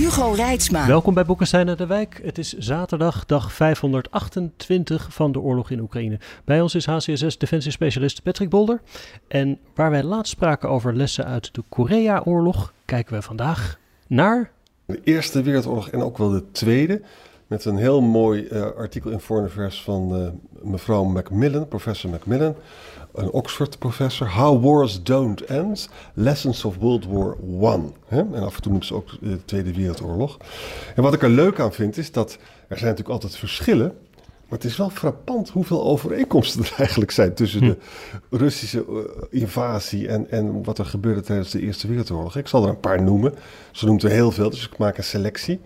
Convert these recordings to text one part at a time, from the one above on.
Hugo Reitsma. Welkom bij Boekenstein en de Wijk. Het is zaterdag, dag 528 van de oorlog in Oekraïne. Bij ons is HCSS defensiespecialist Patrick Bolder. En waar wij laatst spraken over lessen uit de Korea-oorlog, kijken we vandaag naar... De Eerste Wereldoorlog en ook wel de Tweede. Met een heel mooi uh, artikel in Foreign van uh, mevrouw Macmillan, professor Macmillan een Oxford-professor. How Wars Don't End, Lessons of World War I. En af en toe noemt ze ook de Tweede Wereldoorlog. En wat ik er leuk aan vind, is dat er zijn natuurlijk altijd verschillen. Maar het is wel frappant hoeveel overeenkomsten er eigenlijk zijn tussen de Russische eh, invasie en, en wat er gebeurde tijdens de Eerste Wereldoorlog. Ik zal er een paar noemen. Ze noemt er heel veel, dus ik maak een selectie.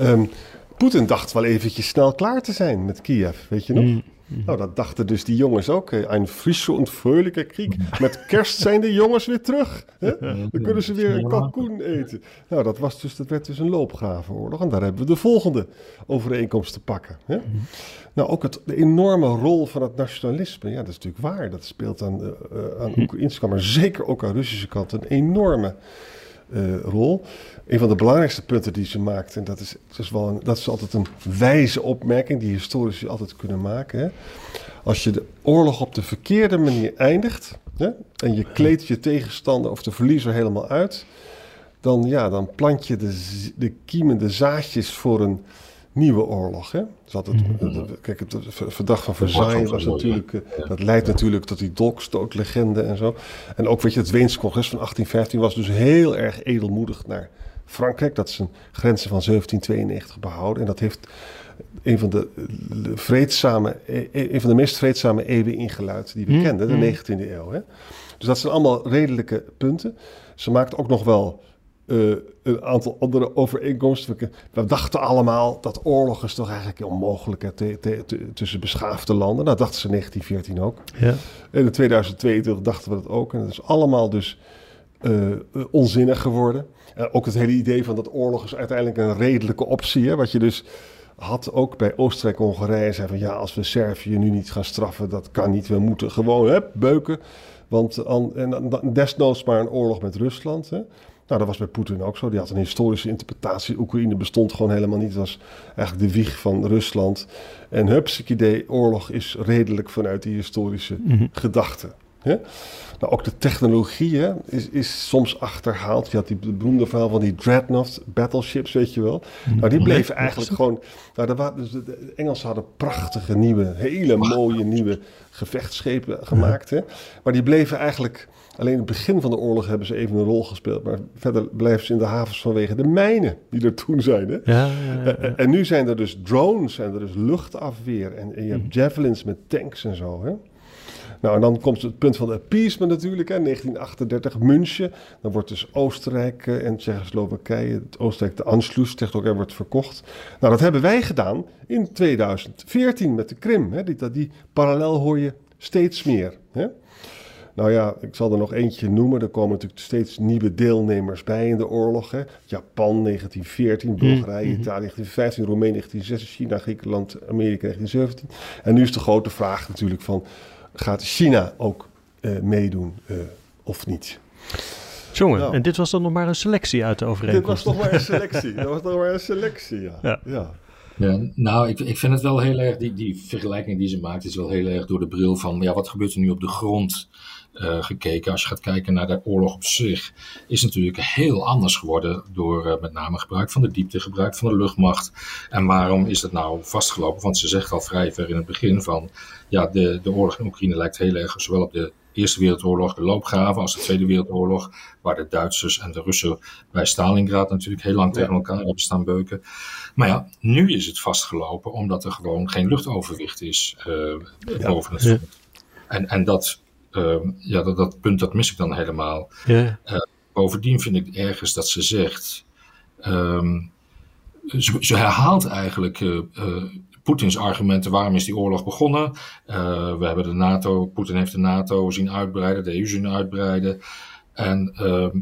Um, Poetin dacht wel eventjes snel klaar te zijn met Kiev, weet je nog? Mm. Mhm. Nou, dat dachten dus die jongens ook. Een frisse en vrolijke kriek. Met kerst zijn de jongens weer terug. Hè? Dan kunnen ze weer een kalkoen eten. Nou, dat, was dus, dat werd dus een loopgravenoorlog. En daar hebben we de volgende overeenkomst te pakken. Hè? Mhm. Nou, ook het, de enorme rol van het nationalisme. Ja, dat is natuurlijk waar. Dat speelt aan, uh, aan mhm. Oekraïnse kant, maar zeker ook aan Russische kant een enorme uh, rol. Een van de belangrijkste punten die ze maakt, en dat is, dat wel dat is altijd een wijze opmerking die historici altijd kunnen maken. Hè? Als je de oorlog op de verkeerde manier eindigt hè, en je kleedt je tegenstander of de verliezer helemaal uit, dan, ja, dan plant je de, de kiemende zaadjes voor een nieuwe oorlog. Hè? Dus altijd. Kijk, het verdrag van Versailles was natuurlijk, eh, dat leidt natuurlijk tot die dolkstootlegende en zo. En ook weet je, het Weens congres van 1815 was dus heel erg edelmoedig naar Frankrijk. Dat zijn grenzen van 1792 behouden. En dat heeft een van de, vreedzame, e, e, een van de meest vreedzame eeuwen ingeluid die we mhm. kenden, de 19e mhm. eeuw. Hè? Dus dat zijn allemaal redelijke punten. Ze maakt ook nog wel uh, een aantal andere overeenkomsten. We, dachten allemaal dat oorlog is toch eigenlijk onmogelijk hè, tussen beschaafde landen. Nou, dat dachten ze in 1914 ook. Ja. En in 2022 dachten we dat ook. En dat is allemaal dus uh, onzinnig geworden. En ook het hele idee van dat oorlog is uiteindelijk een redelijke optie. Hè, wat je dus had ook bij Oostenrijk-Hongarije. Zei van ja, als we Servië nu niet gaan straffen, dat kan niet. We moeten gewoon hè, beuken. Want en desnoods maar een oorlog met Rusland. Hè. Nou, dat was bij Poetin ook zo. Die had een historische interpretatie. Oekraïne bestond gewoon helemaal niet. Het was eigenlijk de wieg van Rusland. En hupsik idee, oorlog is redelijk vanuit die historische mm gedachte. Nou, ook de technologie is, is soms achterhaald. Je had die beroemde verhaal van die dreadnought battleships, weet je wel. Mhm. Nou, die bleven eigenlijk gewoon... Nou, de, dus de, Engelsen hadden prachtige nieuwe, hele mooie nieuwe gevechtsschepen gemaakt. Hè? Maar die bleven eigenlijk Alleen in het begin van de oorlog hebben ze even een rol gespeeld. Maar verder blijven ze in de havens vanwege de mijnen die er toen zijn. Hè? Ja, ja, ja. En, nu zijn er dus drones, en er dus luchtafweer. En, en je hebt hm. javelins met tanks en zo. Hè? Nou, en dan komt het punt van de appeasement natuurlijk, hè, 1938, München. Dan wordt dus Oostenrijk eh, en Tsjechoslowakije, het Oostenrijk de Anschluss, er wordt verkocht. Nou, dat hebben wij gedaan in 2014 met de Krim. Hè. Die, die parallel hoor je steeds meer. Hè. Nou ja, ik zal er nog eentje noemen. Er komen natuurlijk steeds nieuwe deelnemers bij in de oorlog. Hè. Japan 1914, mm, Bulgarije, mm-hmm. Italië 1915, Roemenië 1916, China, Griekenland, Amerika 1917. En nu is de grote vraag natuurlijk van, gaat China ook uh, meedoen uh, of niet? Jongen, nou. en dit was dan nog maar een selectie uit de overeenkomst. Dit was nog maar een selectie. dat was nog maar een selectie, ja. ja. ja. Ja, nou, ik, ik vind het wel heel erg, die, die vergelijking die ze maakt, is wel heel erg door de bril van, ja, wat gebeurt er nu op de grond? Uh, gekeken. Als je gaat kijken naar de oorlog op zich, is natuurlijk heel anders geworden door uh, met name gebruik van de diepte, gebruik van de luchtmacht. En waarom is het nou vastgelopen? Want ze zegt al vrij ver in het begin van, ja, de, de oorlog in Oekraïne lijkt heel erg zowel op de Eerste Wereldoorlog, de loopgraven, als de Tweede Wereldoorlog, waar de Duitsers en de Russen bij Stalingrad natuurlijk heel lang tegen elkaar hebben staan beuken. Maar ja, nu is het vastgelopen omdat er gewoon geen luchtoverwicht is uh, boven het front. En, en dat ja, dat, dat punt dat mis ik dan helemaal. Ja. Uh, bovendien vind ik ergens dat ze zegt. Ehm, ze, ze, herhaalt eigenlijk uh, uh, Poetins argumenten. Waarom is die oorlog begonnen? Uh, we hebben de NATO, Poetin heeft de NATO zien uitbreiden, de EU zien uitbreiden. En, ehm,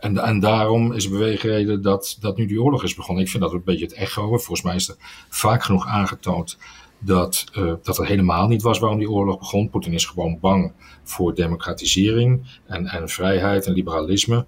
en, en daarom is de beweegreden dat, dat nu die oorlog is begonnen. Ik vind dat een beetje het echo. Volgens mij is er vaak genoeg aangetoond dat, uh, dat er helemaal niet was waarom die oorlog begon. Poetin is gewoon bang voor democratisering en, en vrijheid en liberalisme.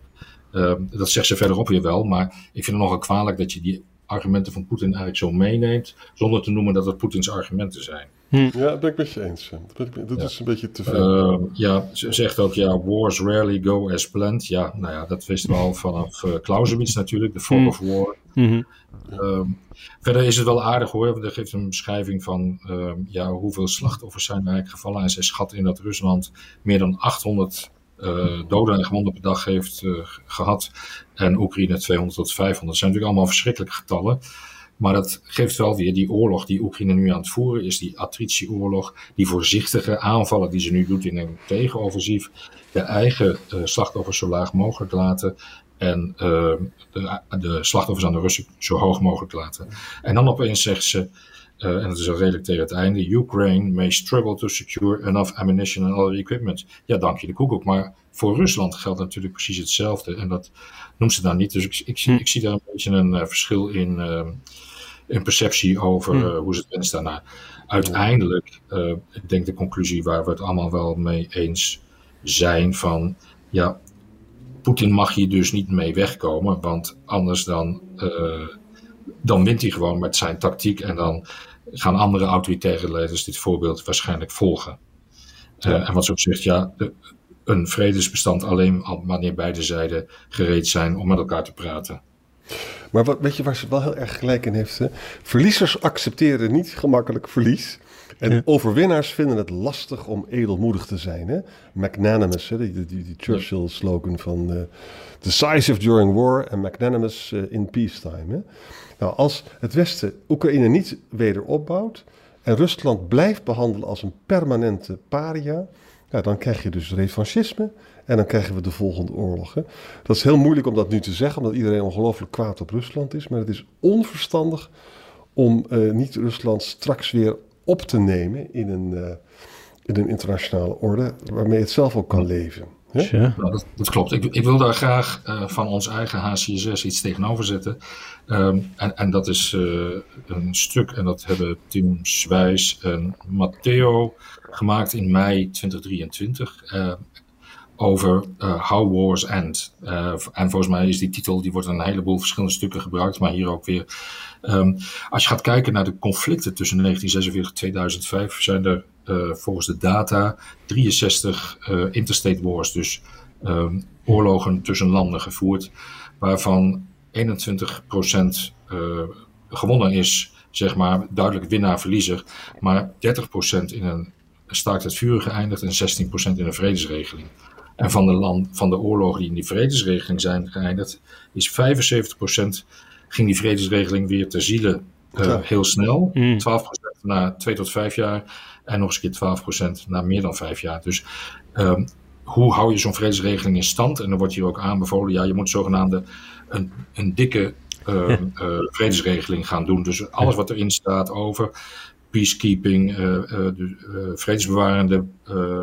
Uh, dat zegt ze verderop weer wel, maar ik vind het nogal kwalijk dat je die argumenten van Poetin eigenlijk zo meeneemt, zonder te noemen dat het Poetins argumenten zijn. Hm. Ja, dat ben ik met je eens. Dat, dat ja. is een beetje te veel. Uh, ja, ze zegt ook, ja, wars rarely go as planned. Ja, nou ja, dat wisten we al vanaf uh, Clausewitz natuurlijk, de fog hm. of war. -hmm. Um, verder is het wel aardig hoor, want er geeft een beschrijving van um, ja, hoeveel slachtoffers zijn er eigenlijk gevallen. En zij schat in dat Rusland meer dan 800 uh, doden en gewonden per dag heeft uh, gehad. En Oekraïne 200 tot 500. Dat zijn natuurlijk allemaal verschrikkelijke getallen. Maar dat geeft wel weer die oorlog die Oekraïne nu aan het voeren is, die attritieoorlog, die voorzichtige aanvallen die ze nu doet in een tegenoffensief, de eigen uh, slachtoffers zo laag mogelijk laten en uh, de, de, slachtoffers aan de Russen zo hoog mogelijk laten. En dan opeens zegt ze, uh, en dat is al redelijk tegen het einde, Ukraine may struggle to secure enough ammunition and other equipment. Ja, dank je de koekoek. Maar voor Rusland geldt natuurlijk precies hetzelfde. En dat noemt ze dan niet. Dus ik, ik, hm. ik zie daar een beetje een uh, verschil in, uh, in perceptie over hm. hoe ze het wensen daarna. Uiteindelijk, ik denk de conclusie waar we het allemaal wel mee eens zijn van, ja, Poetin mag hier dus niet mee wegkomen, want anders dan, uh, dan wint hij gewoon met zijn tactiek en dan gaan andere autoritaire leiders dit voorbeeld waarschijnlijk volgen. Uh, ja. En wat ze ook zegt, ja, een vredesbestand alleen wanneer beide zijden gereed zijn om met elkaar te praten. Maar wat, weet je waar ze wel heel erg gelijk in heeft? Hè? Verliezers accepteren niet gemakkelijk verlies. En ja. overwinnaars vinden het lastig om edelmoedig te zijn. Hè? Magnanimous, hè? Die, die, die Churchill-slogan van uh, decisive during war en magnanimous uh, in peacetime. Hè? Nou, als het Westen Oekraïne niet weder opbouwt en Rusland blijft behandelen als een permanente paria, ja, dan krijg je dus revanchisme en dan krijgen we de volgende oorlog. Hè? Dat is heel moeilijk om dat nu te zeggen, omdat iedereen ongelooflijk kwaad op Rusland is. Maar het is onverstandig om uh, niet Rusland straks weer op te nemen in een, uh, in een internationale orde, waarmee het zelf ook kan leven. Ja, dat, dat, klopt. Ik, ik, wil daar graag uh, van ons eigen HCSS iets tegenover zetten. Um, en, en, dat is uh, een stuk, en dat hebben Tim Zwijs en Matteo gemaakt in mei 2023. Uh, over uh, How Wars End. Uh, en volgens mij is die titel, die wordt in een heleboel verschillende stukken gebruikt, maar hier ook weer. Um, als je gaat kijken naar de conflicten tussen 1946 en 2005, zijn er uh, volgens de data 63 interstate wars, dus um, oorlogen tussen landen gevoerd, waarvan 21% gewonnen is, zeg maar, duidelijk winnaar-verliezer, maar 30% in een staakt het vuur geëindigd en 16% in een vredesregeling. En van de, land, van de oorlogen die in die vredesregeling zijn geëindigd, is 75% ging die vredesregeling weer ter ziele uh, ja. heel snel. Mm. 12% na 2 tot 5 jaar en nog eens een keer 12% na meer dan 5 jaar. Dus um, hoe hou je zo'n vredesregeling in stand? En dan wordt hier ook aanbevolen, ja, je moet zogenaamde een, een dikke uh, ja. uh, vredesregeling gaan doen. Dus alles wat erin staat over peacekeeping, de, vredesbewarende uh,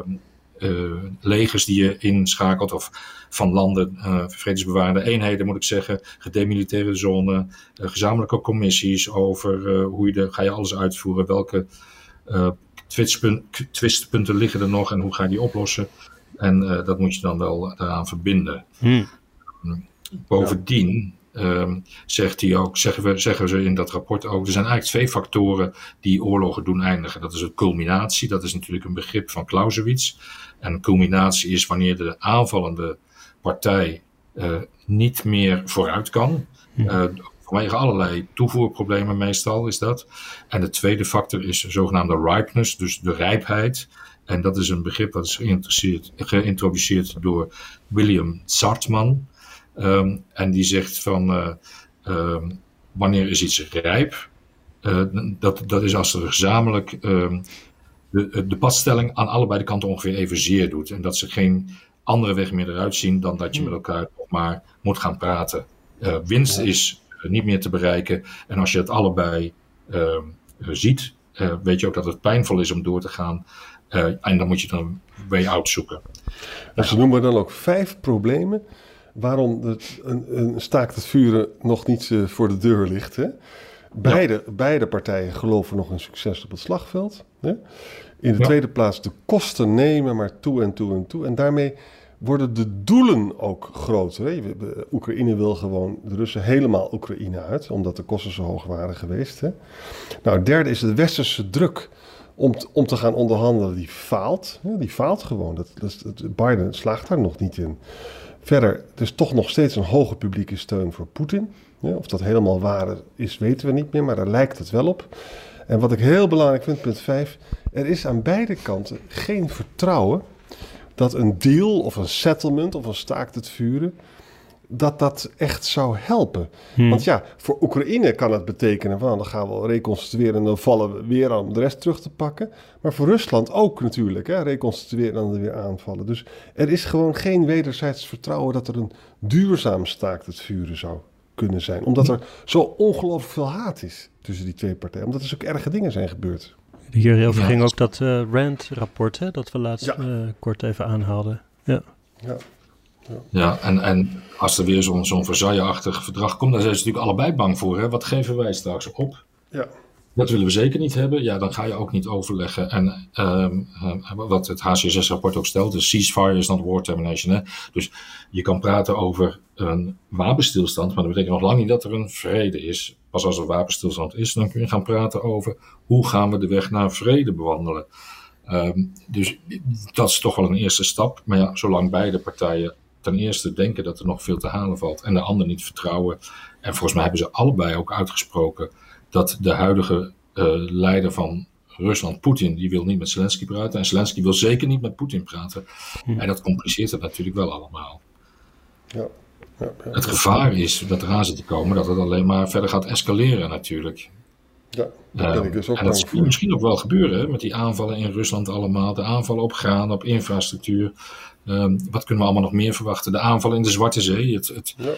legers die je inschakelt, of van landen, uh, vredesbewarende eenheden moet ik zeggen, gedemilitaire zone, uh, gezamenlijke commissies over hoe je de, ga je alles uitvoeren, welke twistpunt, twistpunten liggen er nog en hoe ga je die oplossen. En dat moet je dan wel daaraan verbinden. Hmm. Bovendien Um, zegt hij ook, zeggen, we, zeggen ze in dat rapport ook, er zijn eigenlijk twee factoren die oorlogen doen eindigen. Dat is de culminatie, dat is natuurlijk een begrip van Clausewitz. En culminatie is wanneer de aanvallende partij uh, niet meer vooruit kan. Uh, vanwege allerlei toevoerproblemen meestal is dat. En de tweede factor is de zogenaamde ripeness, dus de rijpheid. En dat is een begrip dat is geïntroduceerd door William Zartman. Um, en die zegt van uh, um, wanneer is iets rijp? Uh, dat, dat is als er gezamenlijk um, de, de padstelling aan allebei de kanten ongeveer evenzeer doet. En dat ze geen andere weg meer eruit zien dan dat je met elkaar nog maar moet gaan praten. Uh, winst is niet meer te bereiken. En als je het allebei uh, ziet, uh, weet je ook dat het pijnvol is om door te gaan. en dan moet je dan een way out zoeken. En ze noemen dan ook vijf problemen waarom het, een, een staakt het vuren nog niet voor de deur ligt. Hè? Beide, beide partijen geloven nog in succes op het slagveld. Hè? In de tweede plaats de kosten nemen maar toe en toe en toe. En daarmee worden de doelen ook groter. Hè? Oekraïne wil gewoon de Russen helemaal Oekraïne uit, omdat de kosten zo hoog waren geweest. Hè? Nou, het derde is de westerse druk om, om te gaan onderhandelen, die faalt. Hè? Die faalt gewoon. Dat, dat, Biden slaagt daar nog niet in. Verder, er is toch nog steeds een hoge publieke steun voor Poetin. Of dat helemaal waar is, weten we niet meer, maar daar lijkt het wel op. En wat ik heel belangrijk vind, punt 5, er is aan beide kanten geen vertrouwen dat een deal of een settlement of een staakt het vuren, dat dat echt zou helpen. Hmm. Want ja, voor Oekraïne kan het betekenen van dan gaan we reconstrueren en dan vallen we weer aan om de rest terug te pakken. Maar voor Rusland ook natuurlijk, hè, reconstrueren en dan weer aanvallen. Dus er is gewoon geen wederzijds vertrouwen dat er een duurzaam staakt het vuren zou kunnen zijn. Omdat er zo ongelooflijk veel haat is tussen die twee partijen. Omdat er zulke erge dingen zijn gebeurd. Hierover ging ook dat uh, Rand-rapport, dat we laatst uh, kort even aanhaalden. Ja, ja. Ja. en, en als er weer zo'n zo'n Versailles-achtig verdrag komt, dan zijn ze natuurlijk allebei bang voor. Hè? Wat geven wij straks op? Ja. Dat willen we zeker niet hebben. Ja, dan ga je ook niet overleggen. En um, wat het HCSS-rapport ook stelt, is ceasefire is not war termination. Hè? Dus je kan praten over een wapenstilstand, maar dat betekent nog lang niet dat er een vrede is. Pas als er wapenstilstand is, dan kun je gaan praten over hoe gaan we de weg naar vrede bewandelen. Um, dus dat is toch wel een eerste stap. Maar ja, zolang beide partijen ten eerste denken dat er nog veel te halen valt en de ander niet vertrouwen. En volgens mij hebben ze allebei ook uitgesproken dat de huidige uh, leider van Rusland, Poetin, die wil niet met Zelensky praten. En Zelensky wil zeker niet met Poetin praten. Hm. En dat compliceert het natuurlijk wel allemaal. Ja. Ja, ja, het gevaar is dat eraan zit te komen dat het alleen maar verder gaat escaleren natuurlijk. Ja, dat ben ik dus ook En dat zie misschien ook wel gebeuren hè, met die aanvallen in Rusland allemaal. De aanvallen op graan, op infrastructuur. Um, wat kunnen we allemaal nog meer verwachten? De aanvallen in de Zwarte Zee. Het, het, ja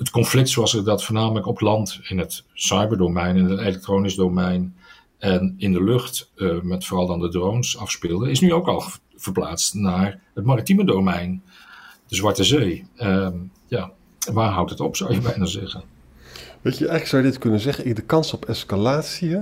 het conflict zoals we dat voornamelijk op land, in het cyberdomein, in het elektronisch domein en in de lucht, uh, met vooral dan de drones afspeelde, is nu ook al verplaatst naar het maritieme domein, de Zwarte Zee. Uh, ja, waar houdt het op, zou je bijna zeggen. Weet je, eigenlijk zou je dit kunnen zeggen, de kans op escalatie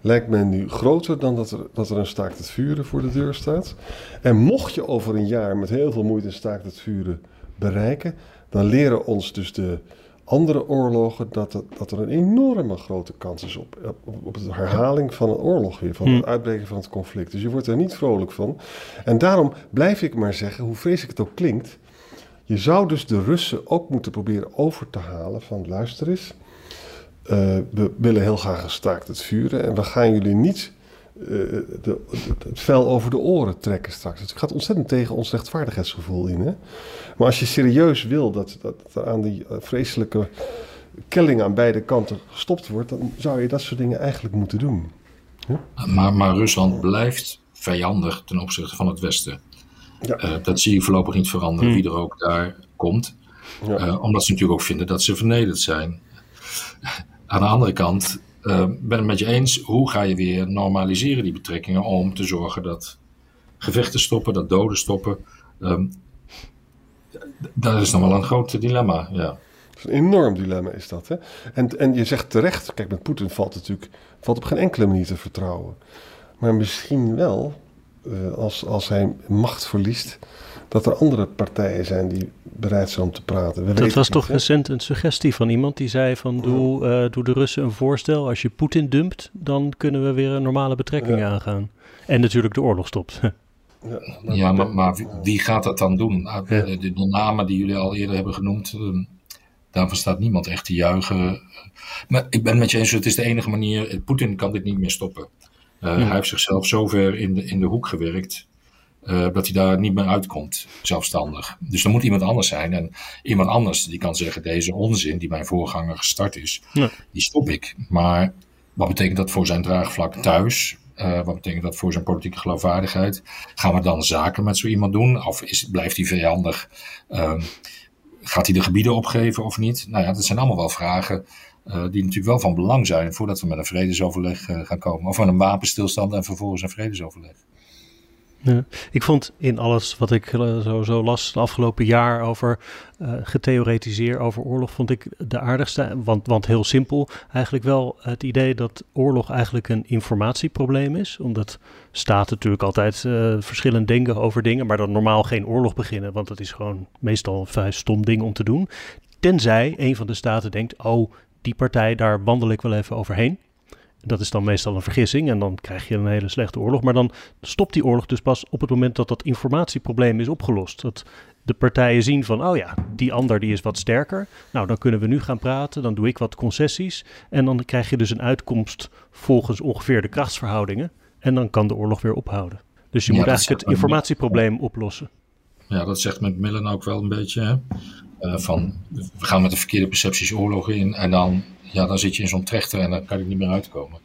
lijkt me nu groter dan dat er, dat er een staakt het vuren voor de deur staat. En mocht je over een jaar met heel veel moeite een staakt het vuren bereiken, dan leren ons dus de andere oorlogen dat, het, dat er een enorme grote kans is op, op, op de herhaling van een oorlog weer, van het hmm. uitbreken van het conflict. Dus je wordt er niet vrolijk van. En daarom blijf ik maar zeggen, hoe vreselijk het ook klinkt, je zou dus de Russen ook moeten proberen over te halen van luister eens, we willen heel graag gestaakt het vuren en we gaan jullie niet uh, de, het vel over de oren trekken straks. Het gaat ontzettend tegen ons rechtvaardigheidsgevoel in. Hè? Maar als je serieus wil dat, dat, dat aan die eh, vreselijke kelling aan beide kanten gestopt wordt, dan zou je dat soort dingen eigenlijk moeten doen. Maar, maar, Rusland blijft vijandig ten opzichte van het Westen. Ja. Uh, dat zie je voorlopig niet veranderen, hmm. wie er ook daar komt. Ja. Uh, omdat ze natuurlijk ook vinden dat ze vernederd zijn. Aan de andere kant uh, ben het met je eens, hoe ga je weer normaliseren die betrekkingen om te zorgen dat gevechten stoppen, dat doden stoppen. Um, dat is nog wel een groot dilemma, ja. Een enorm dilemma is dat. Hè? En, en je zegt terecht, kijk, met Poetin valt natuurlijk valt op geen enkele manier te vertrouwen. Maar misschien wel, als, als hij macht verliest, dat er andere partijen zijn die bereid zijn om te praten. We dat was toch recent een suggestie van iemand die zei van doe, uh, doe de Russen een voorstel. Als je Poetin dumpt, dan kunnen we weer een normale betrekking aangaan. En natuurlijk de oorlog stopt. Ja, ja maar, maar, wie gaat dat dan doen? Ah, de, de, namen die jullie al eerder hebben genoemd, uh, daarvan staat niemand echt te juichen. Maar ik ben met je eens, het is de enige manier. Poetin kan dit niet meer stoppen. Uh, Hij heeft zichzelf zover in de, in de hoek gewerkt. Uh, dat hij daar niet meer uitkomt, zelfstandig. Dus er moet iemand anders zijn. En iemand anders die kan zeggen: deze onzin die mijn voorganger gestart is, ja. die stop ik. Maar wat betekent dat voor zijn draagvlak thuis? Uh, wat betekent dat voor zijn politieke geloofwaardigheid? Gaan we dan zaken met zo iemand doen? Of is, blijft hij vijandig? Uh, gaat hij de gebieden opgeven of niet? Nou ja, dat zijn allemaal wel vragen uh, die natuurlijk wel van belang zijn voordat we met een vredesoverleg gaan komen. Of met een wapenstilstand en vervolgens een vredesoverleg. Ja. Ik vond in alles wat ik uh, zo, zo las het afgelopen jaar over getheoretiseer over oorlog, vond ik de aardigste. Want, want heel simpel, eigenlijk wel het idee dat oorlog eigenlijk een informatieprobleem is. Omdat staten natuurlijk altijd verschillend denken over dingen, maar dan normaal geen oorlog beginnen. Want dat is gewoon meestal een vrij stom ding om te doen. Tenzij een van de staten denkt, oh, die partij, daar wandel ik wel even overheen. Dat is dan meestal een vergissing en dan krijg je een hele slechte oorlog. Maar dan stopt die oorlog dus pas op het moment dat dat informatieprobleem is opgelost. Dat de partijen zien van, oh ja, die ander die is wat sterker. Nou, dan kunnen we nu gaan praten, dan doe ik wat concessies. En dan krijg je dus een uitkomst volgens ongeveer de krachtsverhoudingen. En dan kan de oorlog weer ophouden. Dus je Ja, moet eigenlijk het informatieprobleem oplossen. Ja, dat zegt met Millen ook wel een beetje. Hè? Eh, van, we gaan met de verkeerde percepties oorlogen in en dan, ja, dan zit je in zo'n trechter en dan kan je niet meer uitkomen.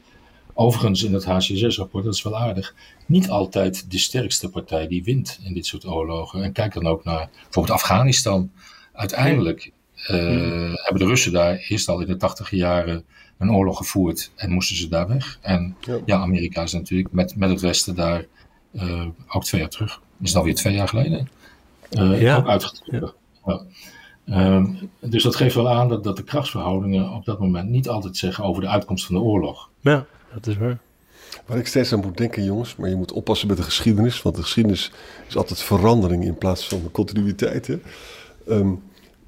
Overigens, in het HCSS-rapport, dat is wel aardig, niet altijd de sterkste partij die wint in dit soort oorlogen. En kijk dan ook naar bijvoorbeeld Afghanistan. Uiteindelijk eh, hebben de Russen daar eerst al in de tachtige jaren een oorlog gevoerd en moesten ze daar weg. En Ja. ja, Amerika is natuurlijk met, met het Westen daar eh, ook twee jaar terug. Is het alweer twee jaar geleden? Eh, Ja. Ook uitgetrokken. Ja. Ehm, dus dat geeft wel aan dat, dat de krachtsverhoudingen op dat moment niet altijd zeggen over de uitkomst van de oorlog. Ja, dat is waar. Waar ik steeds aan moet denken, jongens, maar je moet oppassen met de geschiedenis, want de geschiedenis is altijd verandering in plaats van continuïteit. Hè? Ehm,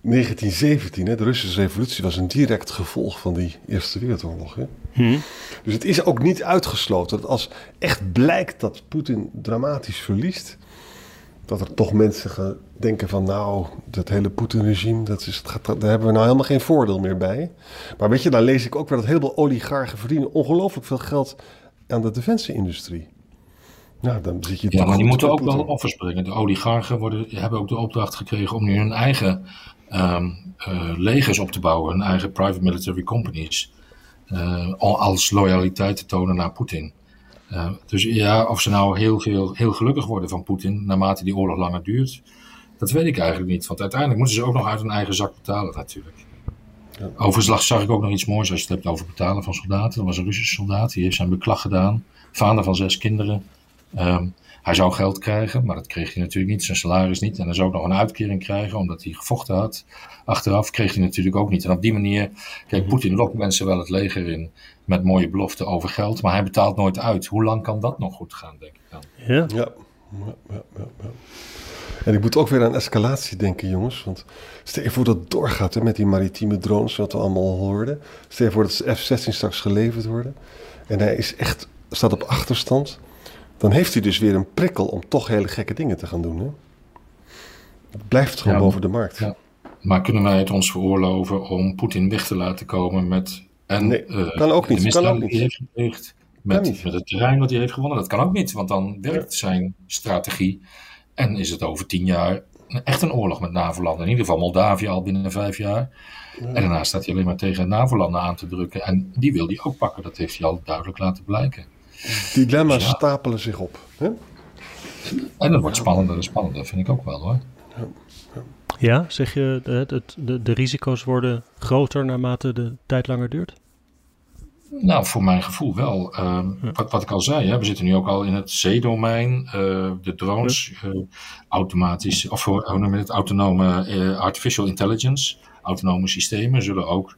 1917, hè, de Russische revolutie, was een direct gevolg van die Eerste Wereldoorlog. Hè? Dus het is ook niet uitgesloten dat als echt blijkt dat Poetin dramatisch verliest, dat er toch mensen gaan denken van nou, dat hele Poetin-regime, dat is, gaat, daar hebben we nou helemaal geen voordeel meer bij. Maar weet je, dan lees ik ook weer dat heel veel oligarchen verdienen ongelooflijk veel geld aan de defensieindustrie. Nou, dan zit je Ja, maar die moeten ook wel offers brengen. De oligarchen worden, hebben ook de opdracht gekregen om nu hun eigen ehm, eh, legers op te bouwen, hun eigen private military companies, al- als loyaliteit te tonen naar Poetin. Dus ja, of ze nou heel, veel, heel gelukkig worden van Poetin naarmate die oorlog langer duurt, dat weet ik eigenlijk niet. Want uiteindelijk moeten ze ook nog uit hun eigen zak betalen natuurlijk. Ja. Overigens zag ik ook nog iets moois als je het hebt over betalen van soldaten. Er was een Russische soldaat, die heeft zijn beklag gedaan. Vader van zes kinderen. Ehm, hij zou geld krijgen, maar dat kreeg hij natuurlijk niet. Zijn salaris niet. En hij zou ook nog een uitkering krijgen, omdat hij gevochten had. Achteraf kreeg hij natuurlijk ook niet. En op die manier, kijk, Poetin lokt mensen wel het leger in met mooie beloften over geld. Maar hij betaalt nooit uit. Hoe lang kan dat nog goed gaan, denk ik dan? Ja, Ja. Ja, ja, ja, ja. En ik moet ook weer aan escalatie denken, jongens. Want stel je voor dat het doorgaat hè, met die maritieme drones, wat we allemaal hoorden. Stel je voor dat de F-16 straks geleverd worden. En hij is echt, staat op achterstand. Dan heeft hij dus weer een prikkel om toch hele gekke dingen te gaan doen. Hè? Het blijft gewoon Ja, boven de markt. ja. Maar kunnen wij het ons veroorloven om Poetin weg te laten komen met... En, Nee, eh, kan ook niet, kan ook heeft niet. met, met het terrein wat hij heeft gewonnen. Dat kan ook niet, want dan werkt zijn strategie. En is het over tien jaar echt een oorlog met NAVO-landen. In ieder geval Moldavië al binnen vijf jaar. En daarna staat hij alleen maar tegen NAVO-landen aan te drukken. En die wil hij ook pakken. Dat heeft hij al duidelijk laten blijken. Dilemma's Ja. stapelen zich op. Hè? En dat wordt spannender en spannender, vind ik ook wel hoor. ja zeg je, de, het- de, de risico's worden groter naarmate de tijd langer duurt? Nou, voor mijn gevoel wel. Ehm, wat, wat ik al zei, hè, we zitten nu ook al in het zeedomein. eh, de drones, eh, automatisch, of hoe hoe noem je het, autonome eh, artificial intelligence, autonome systemen zullen ook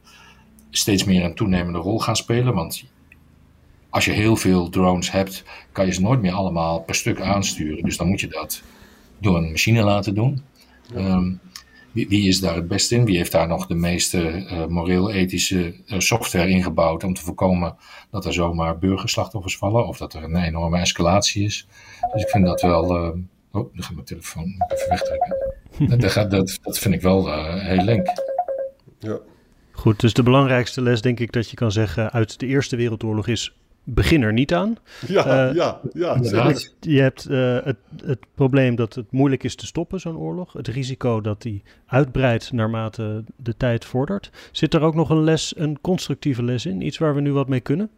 steeds meer een toenemende rol gaan spelen. Want als je heel veel drones hebt, kan je ze nooit meer allemaal per stuk aansturen. Dus dan moet je dat door een machine laten doen. Ehm, wie, wie is daar het beste in? Wie heeft daar nog de meeste eh, moreel-ethische eh, software ingebouwd om te voorkomen dat er zomaar burgerslachtoffers vallen of dat er een enorme escalatie is? Dus ik vind dat wel. eh, oh, dan gaat mijn telefoon even wegtrekken. dat, dat, gaat- dat, dat vind ik wel eh, heel link. Ja. Goed, dus de belangrijkste les denk ik dat je kan zeggen uit de Eerste Wereldoorlog is begin er niet aan. Ja, Eh, ja, ja. Je hebt eh, het, het probleem dat het moeilijk is te stoppen, zo'n oorlog. Het risico dat die uitbreidt naarmate de tijd vordert. Zit er ook nog een les, een constructieve les in? Iets waar we nu wat mee kunnen?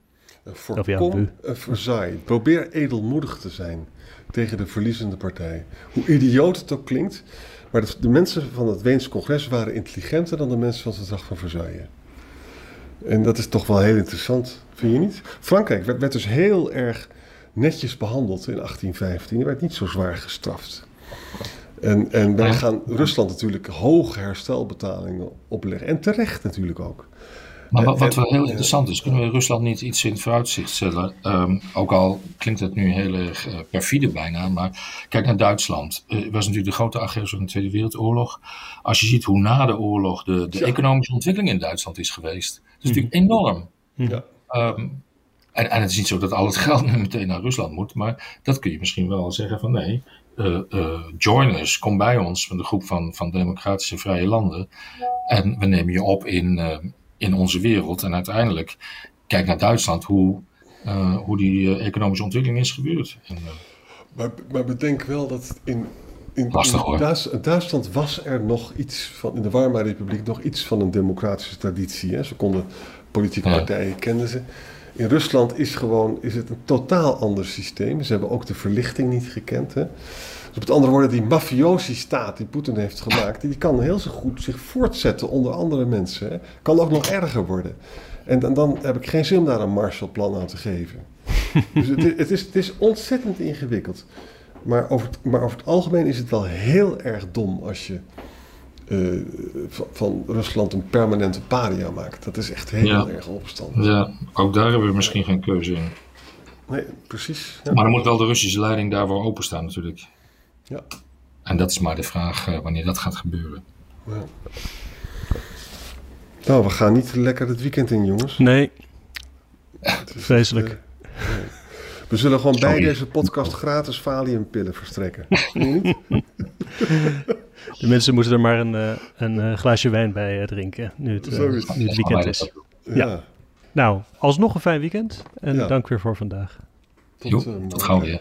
Voorkom een verzaai. Probeer edelmoedig te zijn tegen de verliezende partij. Hoe idioot het ook klinkt, maar de, de mensen van het Weense congres waren intelligenter dan de mensen van het verdrag van Versailles. En dat is toch wel heel interessant, vind je niet? Frankrijk werd, werd dus heel erg netjes behandeld in 1815. Die werd niet zo zwaar gestraft. En, en wij gaan Rusland natuurlijk hoge herstelbetalingen opleggen. En terecht natuurlijk ook. Maar wat, wat wel heel interessant is, kunnen we Rusland niet iets in het vooruitzicht stellen? Um, ook al klinkt het nu heel erg uh, perfide bijna, maar kijk naar Duitsland. Uh, was natuurlijk de grote agressor in de Tweede Wereldoorlog. Als je ziet hoe na de oorlog de, de economische ontwikkeling in Duitsland is geweest, is natuurlijk enorm. Ja. Um, en, en, het is niet zo dat al het geld nu meteen naar Rusland moet, maar dat kun je misschien wel zeggen van nee, uh, uh, join us, kom bij ons van de groep van, van democratische vrije landen. En we nemen je op in, uh, in onze wereld. En uiteindelijk, kijk naar Duitsland, hoe, hoe die economische ontwikkeling is gebeurd. En, maar, maar bedenk wel dat in, in, Lastig, in Duits, Duitsland was er nog iets van, in de Weimar Republiek, nog iets van een democratische traditie. Hè? Ze konden politieke partijen, kenden ze. In Rusland is, gewoon, is het een totaal ander systeem. Ze hebben ook de verlichting niet gekend. Hè? Dus met andere woorden, die mafiosi-staat die Poetin heeft gemaakt, die kan heel zo goed zich voortzetten onder andere mensen. Hè? Kan ook nog erger worden. En dan, dan heb ik geen zin om daar een Marshallplan aan te geven. dus het, het, is, het is ontzettend ingewikkeld. Maar over, het, maar over het algemeen is het wel heel erg dom als je uh, van, van, Rusland een permanente paria maakt. Dat is echt heel erg onverstandig. Ja, ook daar hebben we misschien geen keuze in. Nee, precies. Ja. Maar dan moet wel de Russische leiding daarvoor openstaan natuurlijk. Ja. En dat is maar de vraag uh, wanneer dat gaat gebeuren. Ja. Nou, we gaan niet lekker het weekend in, jongens. Nee. Vreselijk. Uh, we zullen gewoon Sorry. bij deze podcast gratis valiumpillen verstrekken. De mensen moeten er maar een, uh, een uh, glaasje wijn bij uh, drinken, nu het, nu het weekend is. Ja. ja. Nou, alsnog een fijn weekend en ja. dank weer voor vandaag. Tot, jo, tot gauw weer.